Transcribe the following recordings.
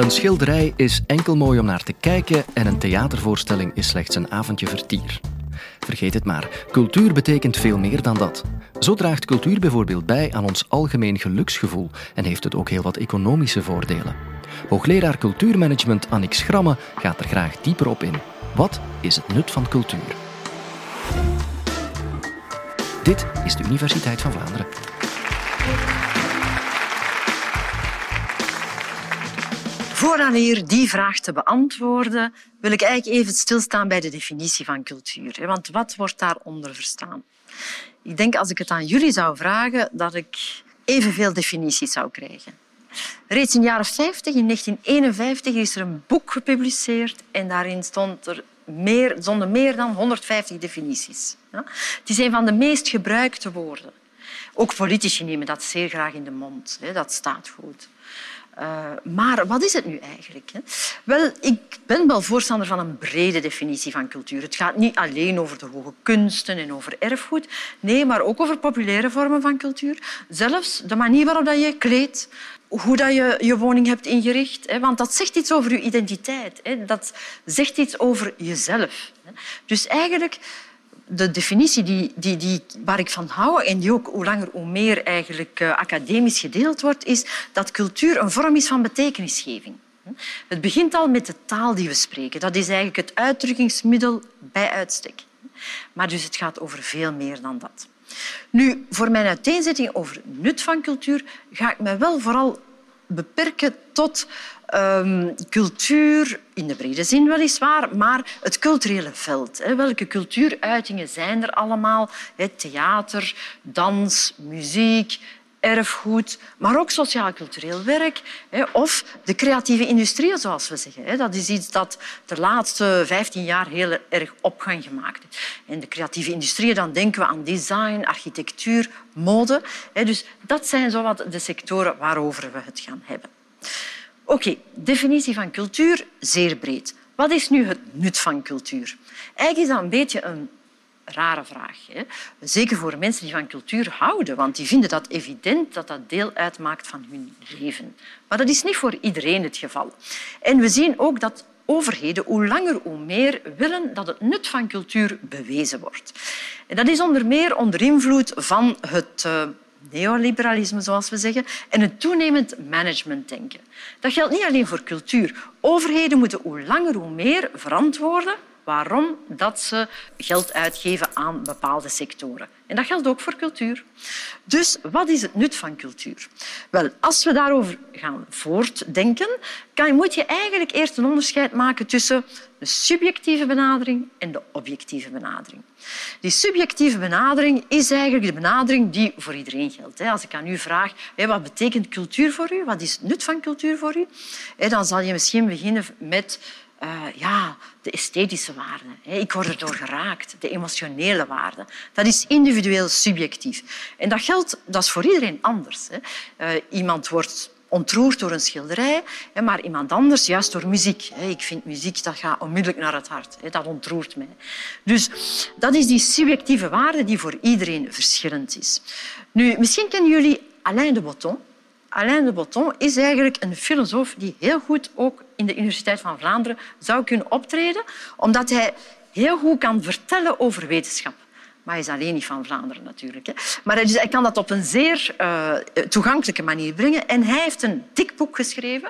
Een schilderij is enkel mooi om naar te kijken en een theatervoorstelling is slechts een avondje vertier. Vergeet het maar, cultuur betekent veel meer dan dat. Zo draagt cultuur bijvoorbeeld bij aan ons algemeen geluksgevoel en heeft het ook heel wat economische voordelen. Hoogleraar cultuurmanagement Annick Schramme gaat er graag dieper op in. Wat is het nut van cultuur? Dit is de Universiteit van Vlaanderen. Vooraan hier die vraag te beantwoorden, wil ik eigenlijk even stilstaan bij de definitie van cultuur. Want wat wordt daaronder verstaan? Ik denk als ik het aan jullie zou vragen, dat ik evenveel definities zou krijgen. Reeds in de jaren 50, in 1951, is er een boek gepubliceerd en daarin stond er meer, stonden meer dan 150 definities. Het is een van de meest gebruikte woorden. Ook politici nemen dat zeer graag in de mond. Dat staat goed. Uh, maar wat is het nu eigenlijk? Hè? Wel, ik ben wel voorstander van een brede definitie van cultuur. Het gaat niet alleen over de hoge kunsten en over erfgoed, nee, maar ook over populaire vormen van cultuur. Zelfs de manier waarop je kleedt, hoe dat je je woning hebt ingericht. Want dat zegt iets over je identiteit. Dat zegt iets over jezelf. Dus eigenlijk de definitie die, die, die, waar ik van hou en die ook hoe langer hoe meer eigenlijk uh, academisch gedeeld wordt, is dat cultuur een vorm is van betekenisgeving. Het begint al met de taal die we spreken. Dat is eigenlijk het uitdrukkingsmiddel bij uitstek. Maar dus het gaat over veel meer dan dat. Nu, voor mijn uiteenzetting over nut van cultuur ga ik me wel vooral beperken tot um, cultuur, in de brede zin weliswaar, maar het culturele veld. Hè. Welke cultuuruitingen zijn er allemaal? Theater, dans, muziek, erfgoed, maar ook sociaal-cultureel werk of de creatieve industrie, zoals we zeggen. Dat is iets dat de laatste 15 jaar heel erg opgang gemaakt heeft. In de creatieve industrie dan denken we aan design, architectuur, mode. Dus dat zijn zowat de sectoren waarover we het gaan hebben. Oké, definitie van cultuur, zeer breed. Wat is nu het nut van cultuur? Eigenlijk is dat een beetje een rare vraag. Hè? Zeker voor mensen die van cultuur houden, want die vinden dat evident dat dat deel uitmaakt van hun leven. Maar dat is niet voor iedereen het geval. En we zien ook dat overheden hoe langer hoe meer willen dat het nut van cultuur bewezen wordt. En dat is onder meer onder invloed van het uh, neoliberalisme, zoals we zeggen, en het toenemend managementdenken. Dat geldt niet alleen voor cultuur. Overheden moeten hoe langer hoe meer verantwoorden waarom dat ze geld uitgeven aan bepaalde sectoren. En dat geldt ook voor cultuur. Dus wat is het nut van cultuur? Wel, als we daarover gaan voortdenken, kan, moet je eigenlijk eerst een onderscheid maken tussen de subjectieve benadering en de objectieve benadering. Die subjectieve benadering is eigenlijk de benadering die voor iedereen geldt. Als ik aan u vraag wat betekent cultuur voor u, wat is het nut van cultuur voor u, dan zal je misschien beginnen met uh, ja, de esthetische waarden. Ik word erdoor geraakt. De emotionele waarden. Dat is individueel subjectief. En dat geldt, dat is voor iedereen anders. Uh, iemand wordt ontroerd door een schilderij, maar iemand anders juist door muziek. Ik vind muziek dat gaat onmiddellijk naar het hart. Dat ontroert mij. Dus dat is die subjectieve waarde die voor iedereen verschillend is. Nu, misschien kennen jullie Alain de Botton. Alain de Botton is eigenlijk een filosoof die heel goed ook in de Universiteit van Vlaanderen zou kunnen optreden, omdat hij heel goed kan vertellen over wetenschap. Maar hij is alleen niet van Vlaanderen natuurlijk. Hè. Maar hij kan dat op een zeer uh, toegankelijke manier brengen. En hij heeft een dik boek geschreven.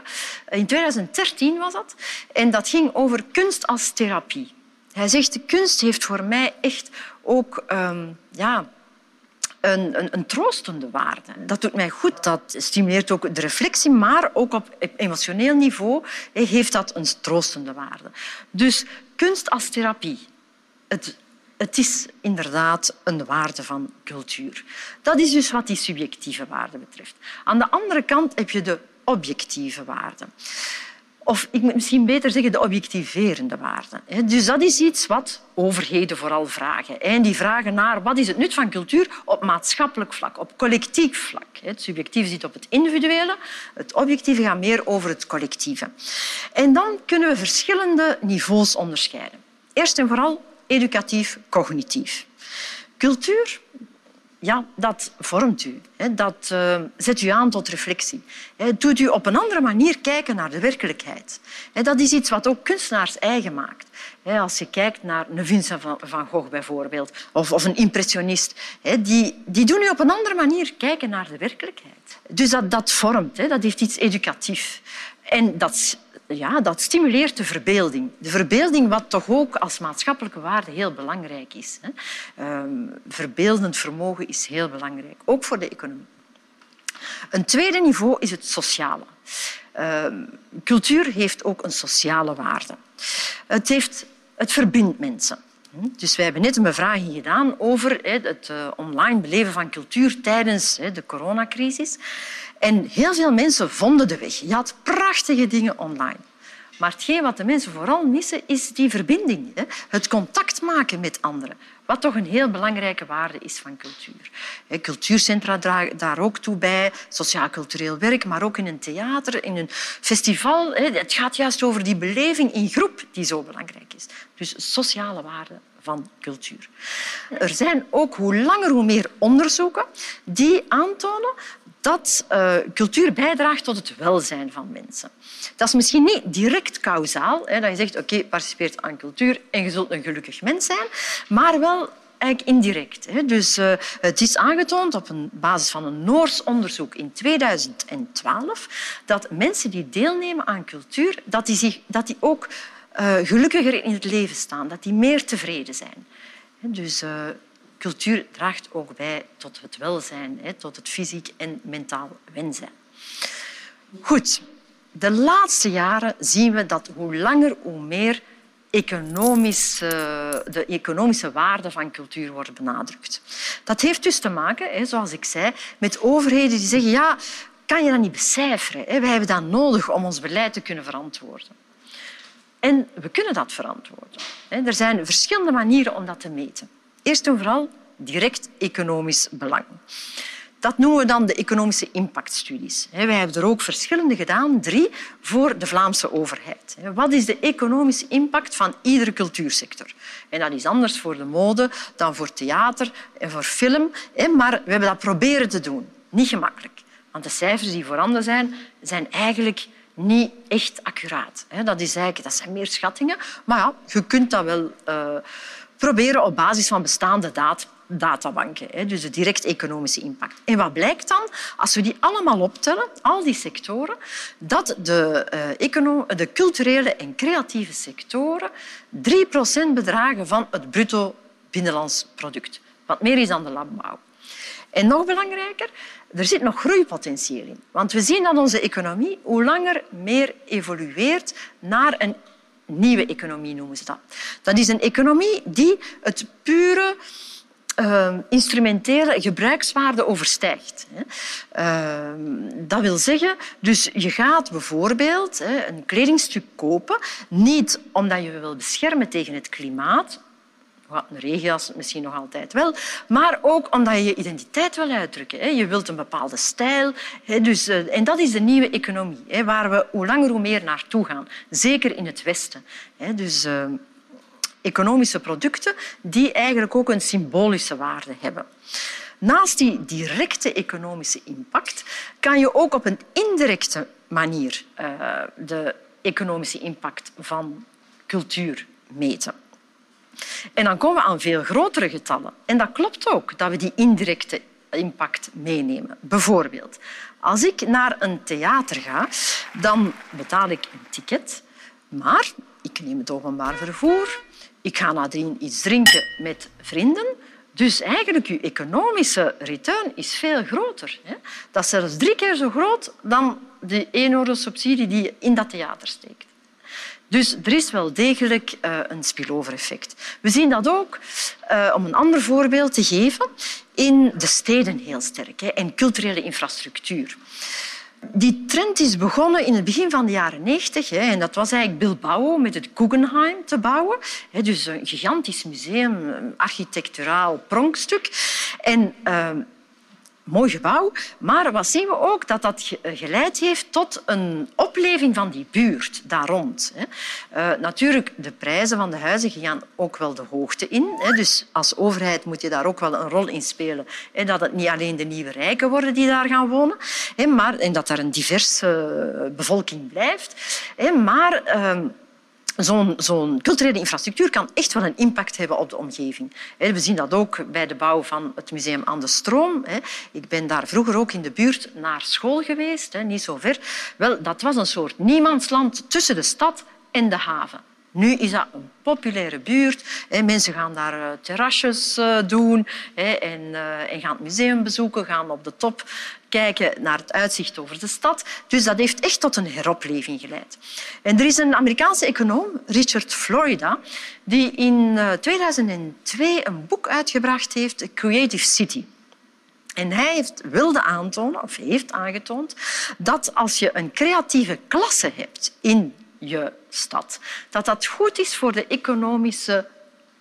In 2013 was dat. En dat ging over kunst als therapie. Hij zegt, de kunst heeft voor mij echt ook um, ja, een, een, een, troostende waarde. Dat doet mij goed. Dat stimuleert ook de reflectie, maar ook op emotioneel niveau heeft dat een troostende waarde. Dus kunst als therapie. Het, het is inderdaad een waarde van cultuur. Dat is dus wat die subjectieve waarde betreft. Aan de andere kant heb je de objectieve waarde. Of ik moet misschien beter zeggen de objectiverende waarden. Dus dat is iets wat overheden vooral vragen. En die vragen naar wat is het nut van cultuur op maatschappelijk vlak, op collectief vlak. Het subjectieve zit op het individuele, het objectieve gaat meer over het collectieve. En dan kunnen we verschillende niveaus onderscheiden. Eerst en vooral educatief-cognitief. Cultuur ja, dat vormt u. Dat uh, zet u aan tot reflectie. Het doet u op een andere manier kijken naar de werkelijkheid. Dat is iets wat ook kunstenaars eigen maakt. Als je kijkt naar een Vincent van Gogh bijvoorbeeld, of, of een impressionist, die, die doen u op een andere manier kijken naar de werkelijkheid. Dus dat, dat vormt, dat heeft iets educatiefs. En dat ja, dat stimuleert de verbeelding. De verbeelding, wat toch ook als maatschappelijke waarde heel belangrijk is. Hè. Ehm, verbeeldend vermogen is heel belangrijk, ook voor de economie. Een tweede niveau is het sociale. Ehm, cultuur heeft ook een sociale waarde. Het, heeft, het verbindt mensen. Hm? Dus wij hebben net een bevraging gedaan over het eh, online beleven van cultuur tijdens de coronacrisis. En heel veel mensen vonden de weg. Je had prachtige dingen online. Maar hetgeen wat de mensen vooral missen, is die verbinding. Het contact maken met anderen. Wat toch een heel belangrijke waarde is van cultuur. Cultuurcentra dragen daar ook toe bij, sociaal-cultureel werk, maar ook in een theater, in een festival. Het gaat juist over die beleving in groep die zo belangrijk is. Dus sociale waarde van cultuur. Er zijn ook hoe langer hoe meer onderzoeken die aantonen dat uh, cultuur bijdraagt tot het welzijn van mensen. Dat is misschien niet direct kausaal, hè, dat je zegt oké, okay, participeert aan cultuur en je zult een gelukkig mens zijn, maar wel eigenlijk indirect. Hè. Dus uh, het is aangetoond op een basis van een Noors onderzoek in 2012 dat mensen die deelnemen aan cultuur, dat die, zich, dat die ook uh, gelukkiger in het leven staan, dat die meer tevreden zijn. Dus cultuur draagt ook bij tot het welzijn, tot het fysiek en mentaal welzijn. Goed, de laatste jaren zien we dat hoe langer hoe meer economische, de economische waarde van cultuur wordt benadrukt. Dat heeft dus te maken, zoals ik zei, met overheden die zeggen ja, kan je dat niet becijferen? Wij hebben dat nodig om ons beleid te kunnen verantwoorden. En we kunnen dat verantwoorden. Er zijn verschillende manieren om dat te meten. Eerst en vooral direct economisch belang. Dat noemen we dan de economische impactstudies. Wij hebben er ook verschillende gedaan, drie voor de Vlaamse overheid. Wat is de economische impact van iedere cultuursector? En dat is anders voor de mode dan voor theater en voor film. Maar we hebben dat proberen te doen. Niet gemakkelijk. Want de cijfers die voorhanden zijn, zijn eigenlijk niet echt accuraat. Dat, is eigenlijk, dat zijn meer schattingen. Maar ja, je kunt dat wel uh, proberen op basis van bestaande data databanken, dus de direct economische impact. En wat blijkt dan? Als we die allemaal optellen, al die sectoren, dat de, uh, de culturele en creatieve sectoren 3% bedragen van het bruto binnenlands product. Wat meer is dan de landbouw. En nog belangrijker, er zit nog groeipotentieel in. Want we zien dat onze economie hoe langer meer evolueert naar een nieuwe economie, noemen ze dat. Dat is een economie die het pure uh, instrumentele gebruikswaarde overstijgt. Uh, dat wil zeggen, dus je gaat bijvoorbeeld een kledingstuk kopen, niet omdat je wil beschermen tegen het klimaat, een regenjas misschien nog altijd wel, maar ook omdat je je identiteit wil uitdrukken. Je wilt een bepaalde stijl. Dus, eh, en dat is de nieuwe economie, waar we hoe langer hoe meer naartoe gaan. Zeker in het Westen. Dus eh, economische producten die eigenlijk ook een symbolische waarde hebben. Naast die directe economische impact kan je ook op een indirecte manier uh, de economische impact van cultuur meten. En dan komen we aan veel grotere getallen. En dat klopt ook, dat we die indirecte impact meenemen. Bijvoorbeeld, als ik naar een theater ga, dan betaal ik een ticket, maar ik neem het openbaar vervoer, ik ga nadien iets drinken met vrienden. Dus eigenlijk je economische return is veel groter. Dat is zelfs drie keer zo groot dan de 1 euro subsidie die je in dat theater steekt. Dus er is wel degelijk uh, een spillover-effect. We zien dat ook, uh, om een ander voorbeeld te geven, in de steden heel sterk hè, en culturele infrastructuur. Die trend is begonnen in het begin van de jaren 90. En dat was eigenlijk Bilbao met het Guggenheim te bouwen. Dus een gigantisch museum, een architecturaal pronkstuk. En uh, mooi gebouw. Maar wat zien we ook? Dat dat geleid heeft tot een opleving van die buurt daar rond. Uh, natuurlijk, de prijzen van de huizen gaan ook wel de hoogte in. Dus als overheid moet je daar ook wel een rol in spelen. Dat het niet alleen de nieuwe rijken worden die daar gaan wonen, maar, en dat er een diverse bevolking blijft. Maar... Zo'n zo culturele infrastructuur kan echt wel een impact hebben op de omgeving. We zien dat ook bij de bouw van het museum aan de Stroom. Ik ben daar vroeger ook in de buurt naar school geweest, niet zo ver. Wel, dat was een soort niemandsland tussen de stad en de haven. Nu is dat een populaire buurt. Mensen gaan daar eh, terrasjes eh, doen en, eh, en gaan het museum bezoeken, gaan op de top kijken naar het uitzicht over de stad. Dus dat heeft echt tot een heropleving geleid. En er is een Amerikaanse econoom, Richard Florida, die in 2002 een boek uitgebracht heeft, Creative City. En hij heeft, wilde aantonen, of heeft aangetoond, dat als je een creatieve klasse hebt in je stad. Dat dat goed is voor de economische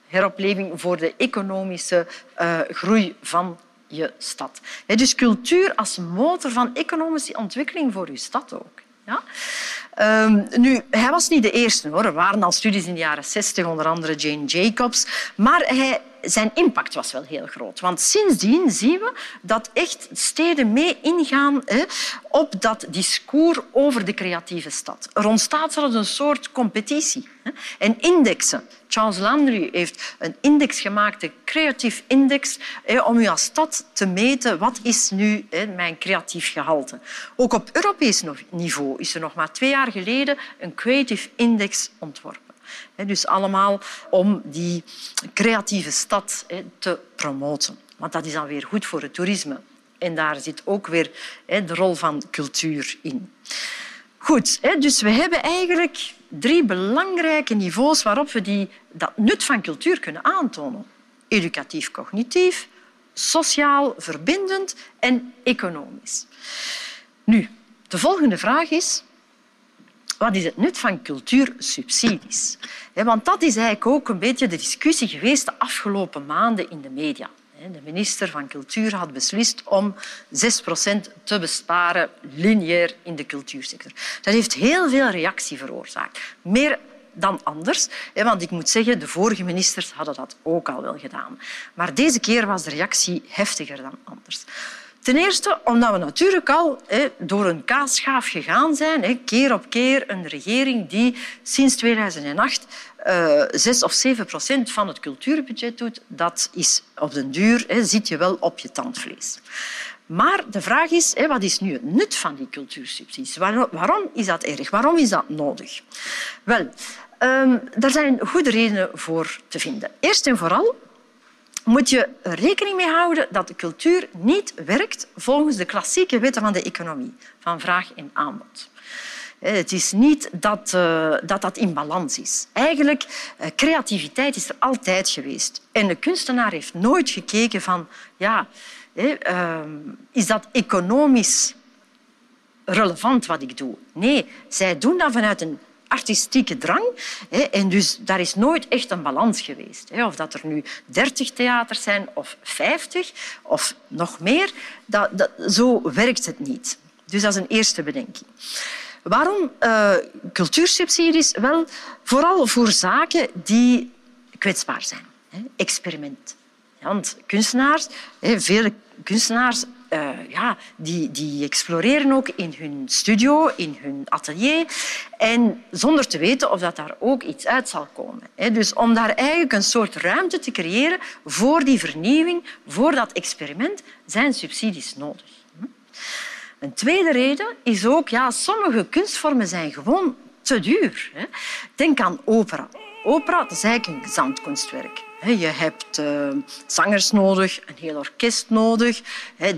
heropleving, voor de economische uh, groei van je stad. Dus cultuur als motor van economische ontwikkeling voor je stad ook. Ja? Um, nu, hij was niet de eerste. Hoor. Er waren al studies in de jaren 60, onder andere Jane Jacobs. Maar hij zijn impact was wel heel groot. Want sindsdien zien we dat echt steden mee ingaan hè, op dat discours over de creatieve stad. Er ontstaat zelfs een soort competitie. Hè. En indexen. Charles Landry heeft een index gemaakt, de Creative Index, hè, om u als stad te meten wat is nu mijn creatief gehalte. Ook op Europees niveau is er nog maar twee jaar geleden een Creative Index ontworpen. Dus allemaal om die creatieve stad te promoten. Want dat is dan weer goed voor het toerisme. En daar zit ook weer de rol van cultuur in. Goed, dus we hebben eigenlijk drie belangrijke niveaus waarop we die, dat nut van cultuur kunnen aantonen. Educatief-cognitief, sociaal verbindend en economisch. Nu, de volgende vraag is wat is het nut van cultuursubsidies? Want dat is eigenlijk ook een beetje de discussie geweest de afgelopen maanden in de media. De minister van Cultuur had beslist om 6% te besparen lineair in de cultuursector. Dat heeft heel veel reactie veroorzaakt. Meer dan anders. Want ik moet zeggen, de vorige ministers hadden dat ook al wel gedaan. Maar deze keer was de reactie heftiger dan anders. Ten eerste omdat we natuurlijk al door een kaasschaaf gegaan zijn, keer op keer een regering die sinds 2008 uh, 6 of 7 procent van het cultuurbudget doet. Dat is op den duur, zit je wel op je tandvlees. Maar de vraag is, wat is nu het nut van die cultuursubsidies? Waarom is dat erg? Waarom is dat nodig? Wel, um, daar zijn goede redenen voor te vinden. Eerst en vooral moet je rekening mee houden dat de cultuur niet werkt volgens de klassieke wetten van de economie, van vraag en aanbod. Het is niet dat, uh, dat dat in balans is. Eigenlijk, uh, creativiteit is er altijd geweest. En de kunstenaar heeft nooit gekeken van... Ja, uh, is dat economisch relevant wat ik doe? Nee, zij doen dat vanuit een artistieke drang. En dus daar is nooit echt een balans geweest. Of dat er nu dertig theaters zijn of vijftig of nog meer, dat, dat, zo werkt het niet. Dus dat is een eerste bedenking. Waarom uh, cultuursubsidies? Wel, vooral voor zaken die kwetsbaar zijn. Experiment. Want kunstenaars, vele kunstenaars uh, ja, die, die exploreren ook in hun studio, in hun atelier. En zonder te weten of dat daar ook iets uit zal komen. Dus om daar eigenlijk een soort ruimte te creëren voor die vernieuwing, voor dat experiment, zijn subsidies nodig. Een tweede reden is ook, ja, sommige kunstvormen zijn gewoon te duur. Denk aan opera. Opera dat is eigenlijk. Je hebt eh, zangers nodig, een heel orkest nodig,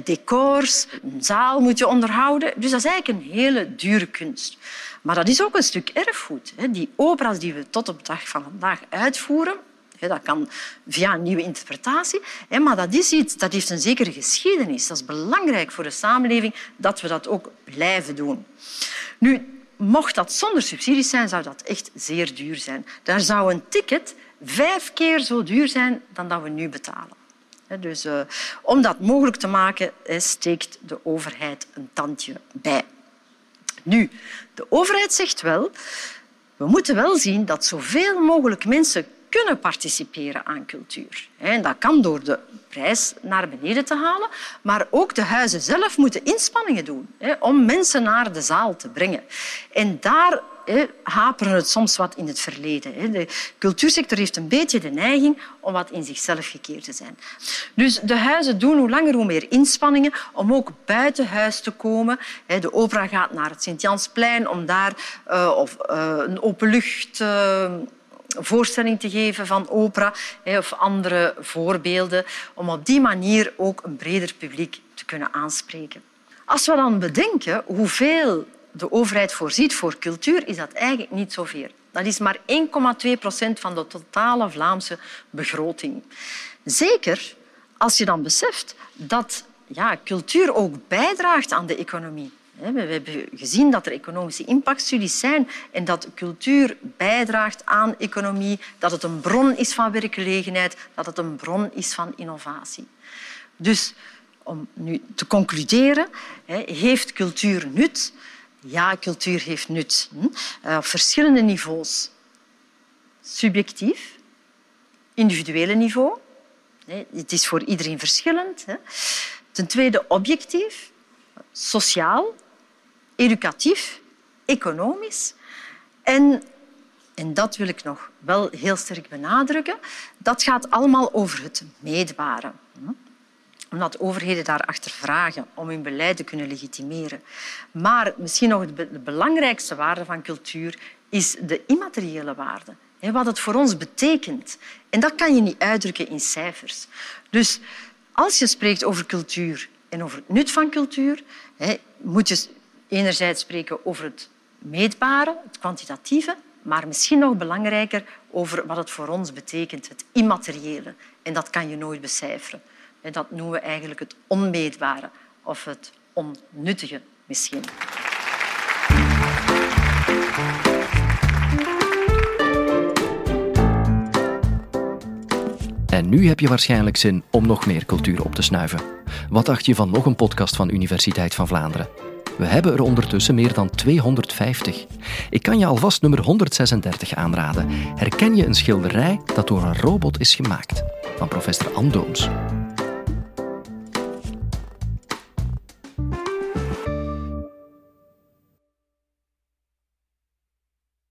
decors, een zaal moet je onderhouden. Dus dat is eigenlijk een hele dure kunst. Maar dat is ook een stuk erfgoed. Die opera's die we tot op de dag van vandaag uitvoeren, dat kan via een nieuwe interpretatie. Maar dat, is iets, dat heeft een zekere geschiedenis. Dat is belangrijk voor de samenleving dat we dat ook blijven doen. Nu, mocht dat zonder subsidies zijn, zou dat echt zeer duur zijn. Daar zou een ticket vijf keer zo duur zijn dan dat we nu betalen. Dus uh, om dat mogelijk te maken, steekt de overheid een tandje bij. Nu, de overheid zegt wel, we moeten wel zien dat zoveel mogelijk mensen kunnen participeren aan cultuur. En dat kan door de prijs naar beneden te halen, maar ook de huizen zelf moeten inspanningen doen om mensen naar de zaal te brengen. En daar haperen het soms wat in het verleden. De cultuursector heeft een beetje de neiging om wat in zichzelf gekeerd te zijn. Dus de huizen doen hoe langer hoe meer inspanningen om ook buiten huis te komen. De opera gaat naar het Sint-Jansplein om daar uh, of, uh, een openlucht... Uh, voorstelling te geven van opera of andere voorbeelden, om op die manier ook een breder publiek te kunnen aanspreken. Als we dan bedenken hoeveel de overheid voorziet voor cultuur, is dat eigenlijk niet zoveel. Dat is maar 1,2 procent van de totale Vlaamse begroting. Zeker als je dan beseft dat ja, cultuur ook bijdraagt aan de economie. We hebben gezien dat er economische impactstudies zijn en dat cultuur bijdraagt aan economie, dat het een bron is van werkgelegenheid, dat het een bron is van innovatie. Dus om nu te concluderen, heeft cultuur nut? Ja, cultuur heeft nut. Eh, op verschillende niveaus. Subjectief, individuele niveau. Het is voor iedereen verschillend. Ten tweede objectief, sociaal, educatief, economisch. En, en dat wil ik nog wel heel sterk benadrukken, dat gaat allemaal over het meetbare omdat overheden daarachter vragen om hun beleid te kunnen legitimeren. Maar misschien nog de belangrijkste waarde van cultuur is de immateriële waarde. Wat het voor ons betekent. En dat kan je niet uitdrukken in cijfers. Dus als je spreekt over cultuur en over het nut van cultuur, moet je enerzijds spreken over het meetbare, het kwantitatieve, maar misschien nog belangrijker over wat het voor ons betekent, het immateriële. En dat kan je nooit becijferen. Dat noemen we eigenlijk het onmeetbare of het onnuttige misschien. En nu heb je waarschijnlijk zin om nog meer cultuur op te snuiven. Wat dacht je van nog een podcast van Universiteit van Vlaanderen? We hebben er ondertussen meer dan 250. Ik kan je alvast nummer 136 aanraden. Herken je een schilderij dat door een robot is gemaakt? Van professor Andooms.